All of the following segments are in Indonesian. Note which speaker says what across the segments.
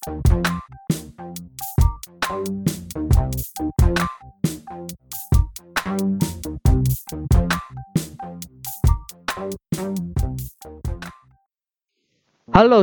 Speaker 1: Halo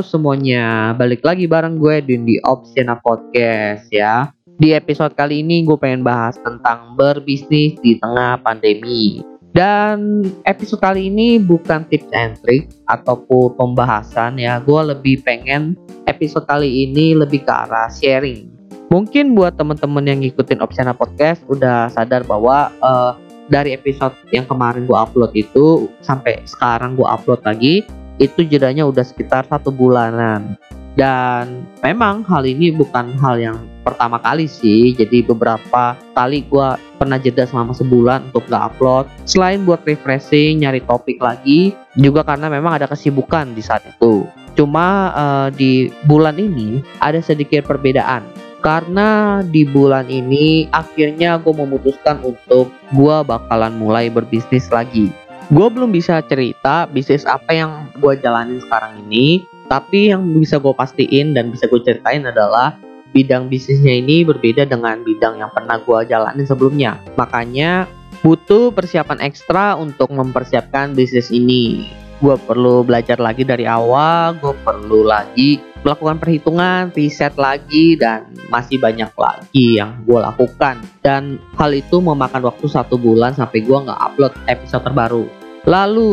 Speaker 1: semuanya, balik lagi bareng gue di Opsiana Podcast ya. Di episode kali ini gue pengen bahas tentang berbisnis di tengah pandemi. Dan episode kali ini bukan tips and trick ataupun pembahasan ya. Gue lebih pengen episode kali ini lebih ke arah sharing. Mungkin buat temen-temen yang ngikutin Opsiana Podcast udah sadar bahwa uh, dari episode yang kemarin gue upload itu sampai sekarang gue upload lagi itu jedanya udah sekitar satu bulanan dan memang hal ini bukan hal yang pertama kali sih. Jadi beberapa kali gue pernah jeda selama sebulan untuk gak upload. Selain buat refreshing nyari topik lagi juga karena memang ada kesibukan di saat itu. Cuma uh, di bulan ini ada sedikit perbedaan. Karena di bulan ini akhirnya gue memutuskan untuk gue bakalan mulai berbisnis lagi. Gue belum bisa cerita bisnis apa yang gue jalanin sekarang ini tapi yang bisa gue pastiin dan bisa gue ceritain adalah bidang bisnisnya ini berbeda dengan bidang yang pernah gue jalanin sebelumnya. Makanya butuh persiapan ekstra untuk mempersiapkan bisnis ini. Gue perlu belajar lagi dari awal gue perlu lagi melakukan perhitungan riset lagi dan masih banyak lagi yang gue lakukan. Dan hal itu memakan waktu satu bulan sampai gue nggak upload episode terbaru. Lalu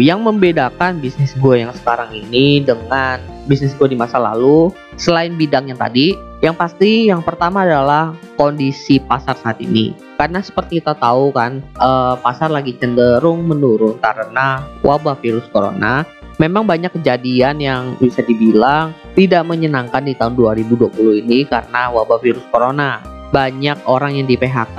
Speaker 1: yang membedakan bisnis gue yang sekarang ini dengan bisnis gue di masa lalu selain bidang yang tadi, yang pasti yang pertama adalah kondisi pasar saat ini. Karena seperti kita tahu kan, eh, pasar lagi cenderung menurun karena wabah virus corona. Memang banyak kejadian yang bisa dibilang tidak menyenangkan di tahun 2020 ini karena wabah virus corona. Banyak orang yang di PHK,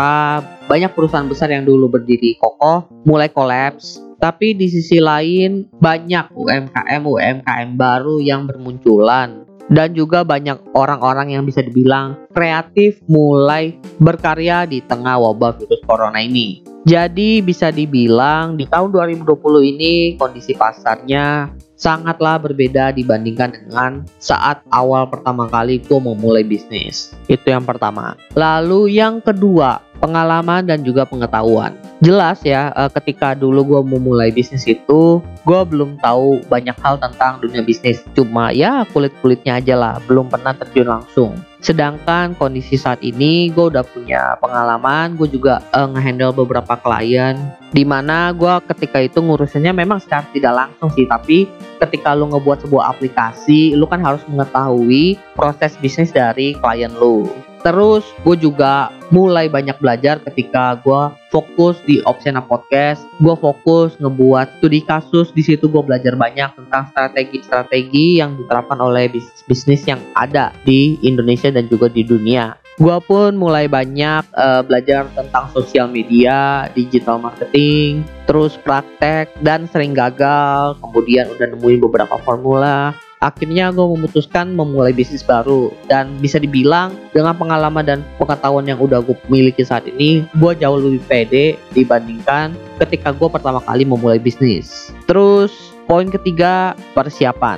Speaker 1: banyak perusahaan besar yang dulu berdiri kokoh mulai kolaps tapi di sisi lain banyak UMKM UMKM baru yang bermunculan dan juga banyak orang-orang yang bisa dibilang kreatif mulai berkarya di tengah wabah virus corona ini. Jadi bisa dibilang di tahun 2020 ini kondisi pasarnya sangatlah berbeda dibandingkan dengan saat awal pertama kali gue memulai bisnis. Itu yang pertama. Lalu yang kedua, pengalaman dan juga pengetahuan. Jelas ya, eh, ketika dulu gue memulai bisnis itu, gue belum tahu banyak hal tentang dunia bisnis. Cuma ya kulit-kulitnya aja lah, belum pernah terjun langsung. Sedangkan kondisi saat ini gue udah punya pengalaman, gue juga uh, ngehandle beberapa klien di mana gue ketika itu ngurusinnya memang secara tidak langsung sih tapi ketika lu ngebuat sebuah aplikasi lu kan harus mengetahui proses bisnis dari klien lu terus gue juga mulai banyak belajar ketika gue fokus di Opsena Podcast gue fokus ngebuat studi kasus di situ gue belajar banyak tentang strategi-strategi yang diterapkan oleh bisnis-bisnis yang ada di Indonesia dan juga di dunia Gua pun mulai banyak uh, belajar tentang sosial media, digital marketing, terus praktek dan sering gagal. Kemudian udah nemuin beberapa formula. Akhirnya gue memutuskan memulai bisnis baru dan bisa dibilang dengan pengalaman dan pengetahuan yang udah gue miliki saat ini, gue jauh lebih pede dibandingkan ketika gue pertama kali memulai bisnis. Terus poin ketiga persiapan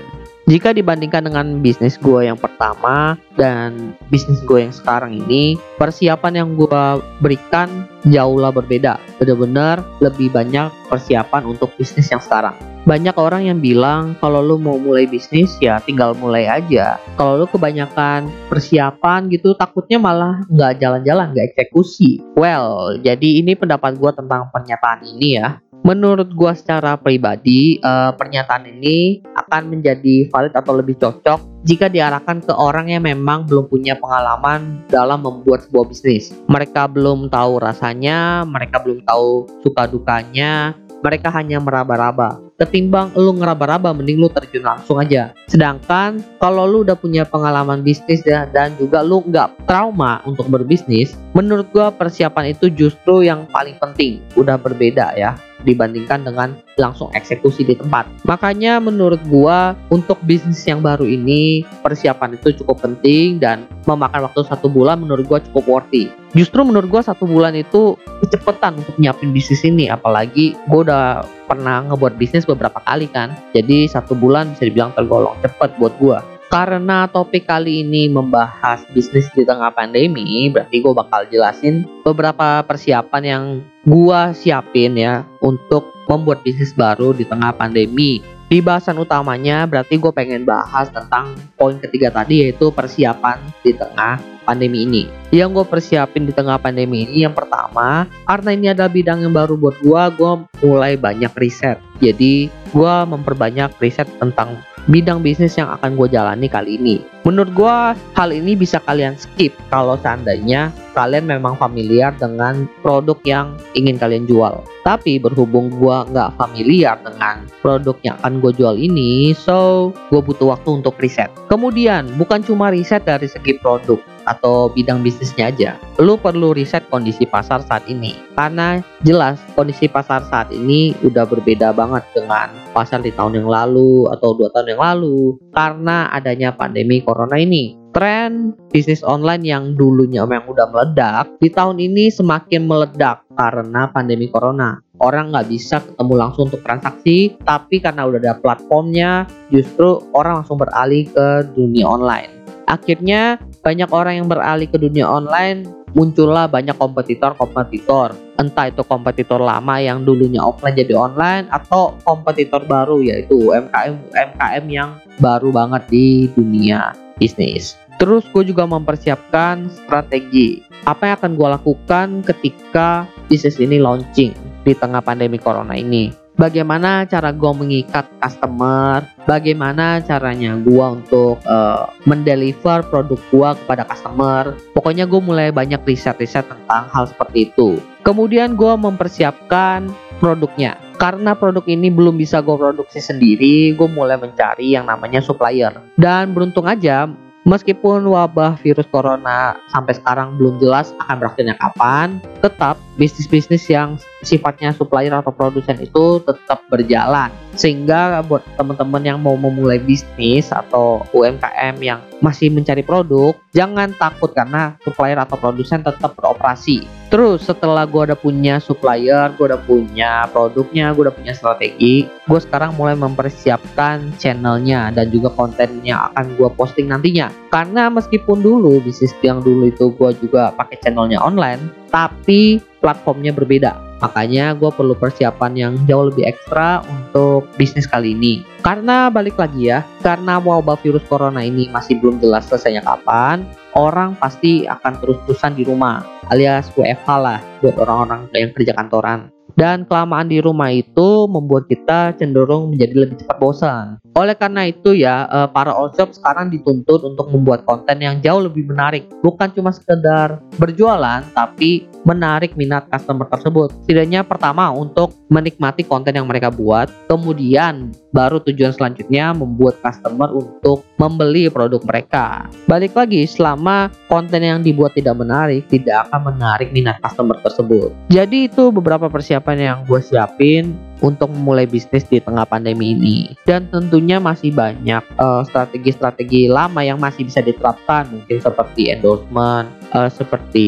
Speaker 1: jika dibandingkan dengan bisnis gue yang pertama dan bisnis gue yang sekarang ini, persiapan yang gue berikan jauhlah berbeda. Benar-benar lebih banyak persiapan untuk bisnis yang sekarang. Banyak orang yang bilang kalau lu mau mulai bisnis ya tinggal mulai aja. Kalau lu kebanyakan persiapan gitu takutnya malah nggak jalan-jalan, nggak eksekusi. Well, jadi ini pendapat gue tentang pernyataan ini ya menurut gua secara pribadi uh, pernyataan ini akan menjadi valid atau lebih cocok jika diarahkan ke orang yang memang belum punya pengalaman dalam membuat sebuah bisnis. Mereka belum tahu rasanya, mereka belum tahu suka dukanya, mereka hanya meraba-raba. Ketimbang lu ngeraba-raba mending lu terjun langsung aja. Sedangkan kalau lu udah punya pengalaman bisnis ya, dan juga lu nggak trauma untuk berbisnis, menurut gua persiapan itu justru yang paling penting. Udah berbeda ya dibandingkan dengan langsung eksekusi di tempat. Makanya menurut gua untuk bisnis yang baru ini persiapan itu cukup penting dan memakan waktu satu bulan menurut gua cukup worthy. Justru menurut gua satu bulan itu kecepatan untuk nyiapin bisnis ini apalagi gua udah pernah ngebuat bisnis beberapa kali kan. Jadi satu bulan bisa dibilang tergolong cepet buat gua. Karena topik kali ini membahas bisnis di tengah pandemi, berarti gue bakal jelasin beberapa persiapan yang gue siapin ya untuk membuat bisnis baru di tengah pandemi. Di bahasan utamanya berarti gue pengen bahas tentang poin ketiga tadi yaitu persiapan di tengah pandemi ini. Yang gue persiapin di tengah pandemi ini yang pertama karena ini adalah bidang yang baru buat gue, gue mulai banyak riset. Jadi gue memperbanyak riset tentang bidang bisnis yang akan gue jalani kali ini. Menurut gue hal ini bisa kalian skip kalau seandainya kalian memang familiar dengan produk yang ingin kalian jual. Tapi berhubung gue nggak familiar dengan produk yang akan gue jual ini, so gue butuh waktu untuk riset. Kemudian bukan cuma riset dari segi produk, atau bidang bisnisnya aja. Lu perlu riset kondisi pasar saat ini. Karena jelas kondisi pasar saat ini udah berbeda banget dengan pasar di tahun yang lalu atau dua tahun yang lalu karena adanya pandemi corona ini. Tren bisnis online yang dulunya memang udah meledak, di tahun ini semakin meledak karena pandemi corona. Orang nggak bisa ketemu langsung untuk transaksi, tapi karena udah ada platformnya, justru orang langsung beralih ke dunia online. Akhirnya banyak orang yang beralih ke dunia online, muncullah banyak kompetitor-kompetitor. Entah itu kompetitor lama yang dulunya offline jadi online atau kompetitor baru yaitu UMKM UMKM yang baru banget di dunia bisnis. Terus gue juga mempersiapkan strategi apa yang akan gue lakukan ketika bisnis ini launching di tengah pandemi corona ini bagaimana cara gue mengikat customer, bagaimana caranya gue untuk uh, mendeliver produk gue kepada customer. Pokoknya gue mulai banyak riset-riset tentang hal seperti itu. Kemudian gue mempersiapkan produknya. Karena produk ini belum bisa gue produksi sendiri, gue mulai mencari yang namanya supplier. Dan beruntung aja, Meskipun wabah virus corona sampai sekarang belum jelas akan berakhirnya kapan, tetap bisnis-bisnis yang sifatnya supplier atau produsen itu tetap berjalan. Sehingga buat teman-teman yang mau memulai bisnis atau UMKM yang masih mencari produk, jangan takut karena supplier atau produsen tetap beroperasi. Terus setelah gue udah punya supplier, gue udah punya produknya, gue udah punya strategi, gue sekarang mulai mempersiapkan channelnya dan juga kontennya akan gue posting nantinya. Karena meskipun dulu bisnis yang dulu itu gue juga pakai channelnya online, tapi platformnya berbeda. Makanya gue perlu persiapan yang jauh lebih ekstra untuk bisnis kali ini. Karena balik lagi ya, karena wabah virus corona ini masih belum jelas selesainya kapan, orang pasti akan terus-terusan di rumah alias WFH lah buat orang-orang yang kerja kantoran. Dan kelamaan di rumah itu membuat kita cenderung menjadi lebih cepat bosan. Oleh karena itu ya, eh, para all shop sekarang dituntut untuk membuat konten yang jauh lebih menarik. Bukan cuma sekedar berjualan, tapi menarik minat customer tersebut. Setidaknya pertama untuk menikmati konten yang mereka buat, kemudian baru tujuan selanjutnya membuat customer untuk membeli produk mereka. Balik lagi, selama konten yang dibuat tidak menarik, tidak akan menarik minat customer tersebut. Jadi itu beberapa persiapan yang gue siapin untuk memulai bisnis di tengah pandemi ini. Dan tentunya masih banyak strategi strategi-strategi lama yang masih bisa diterapkan, mungkin seperti endorsement, uh, seperti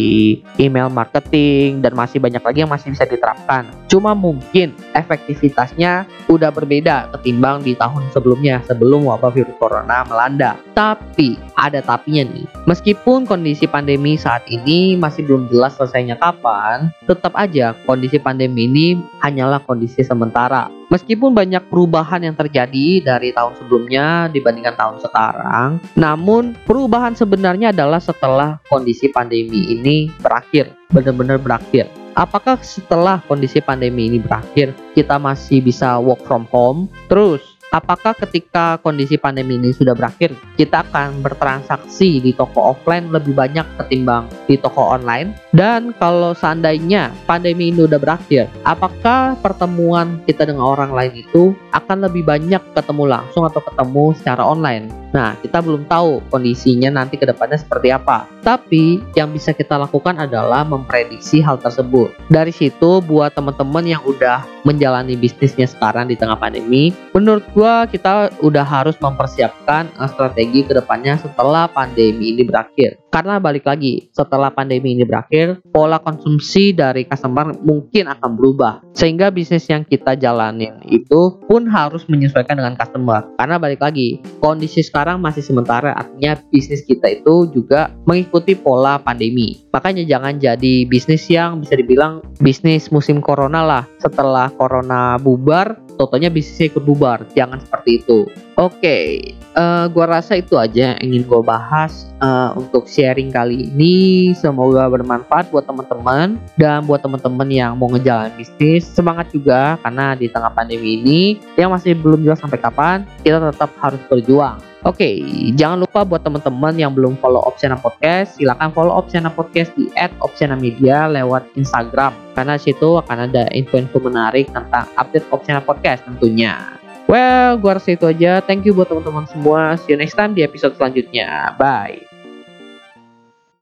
Speaker 1: email marketing, dan masih banyak lagi yang masih bisa diterapkan. Cuma mungkin efektivitasnya udah berbeda ketimbang di tahun sebelumnya, sebelum wabah virus corona melanda. Tapi ada tapinya nih, meskipun kondisi pandemi saat ini masih belum jelas selesainya kapan, tetap aja kondisi pandemi ini hanyalah kondisi sementara. Meskipun banyak perubahan yang terjadi dari tahun sebelumnya dibandingkan tahun sekarang, namun perubahan sebenarnya adalah setelah kondisi pandemi ini berakhir, benar-benar berakhir. Apakah setelah kondisi pandemi ini berakhir, kita masih bisa work from home? Terus, apakah ketika kondisi pandemi ini sudah berakhir, kita akan bertransaksi di toko offline lebih banyak ketimbang di toko online? Dan kalau seandainya pandemi ini sudah berakhir, apakah pertemuan kita dengan orang lain itu akan lebih banyak ketemu langsung atau ketemu secara online? Nah, kita belum tahu kondisinya nanti ke depannya seperti apa. Tapi yang bisa kita lakukan adalah memprediksi hal tersebut. Dari situ buat teman-teman yang udah menjalani bisnisnya sekarang di tengah pandemi, menurut gua kita udah harus mempersiapkan strategi ke depannya setelah pandemi ini berakhir. Karena balik lagi, setelah pandemi ini berakhir, pola konsumsi dari customer mungkin akan berubah. Sehingga bisnis yang kita jalanin itu pun harus menyesuaikan dengan customer. Karena balik lagi, kondisi sekarang masih sementara, artinya bisnis kita itu juga mengikuti pola pandemi. Makanya jangan jadi bisnis yang bisa dibilang bisnis musim corona lah. Setelah corona bubar, totonya bisnisnya ikut bubar. Jangan seperti itu. Oke, okay, uh, eh, gua rasa itu aja yang ingin gue bahas uh, untuk sharing kali ini. Semoga bermanfaat buat teman-teman dan buat teman-teman yang mau ngejalan bisnis. Semangat juga karena di tengah pandemi ini yang masih belum jelas sampai kapan, kita tetap harus berjuang. Oke, okay, jangan lupa buat teman-teman yang belum follow Opsiana Podcast, silahkan follow Opsiana Podcast di @opsiana_media lewat Instagram. Karena situ akan ada info-info menarik tentang update Opsiana Podcast tentunya. Well, gua rasa itu aja. Thank you buat teman-teman semua. See you next time di episode selanjutnya. Bye.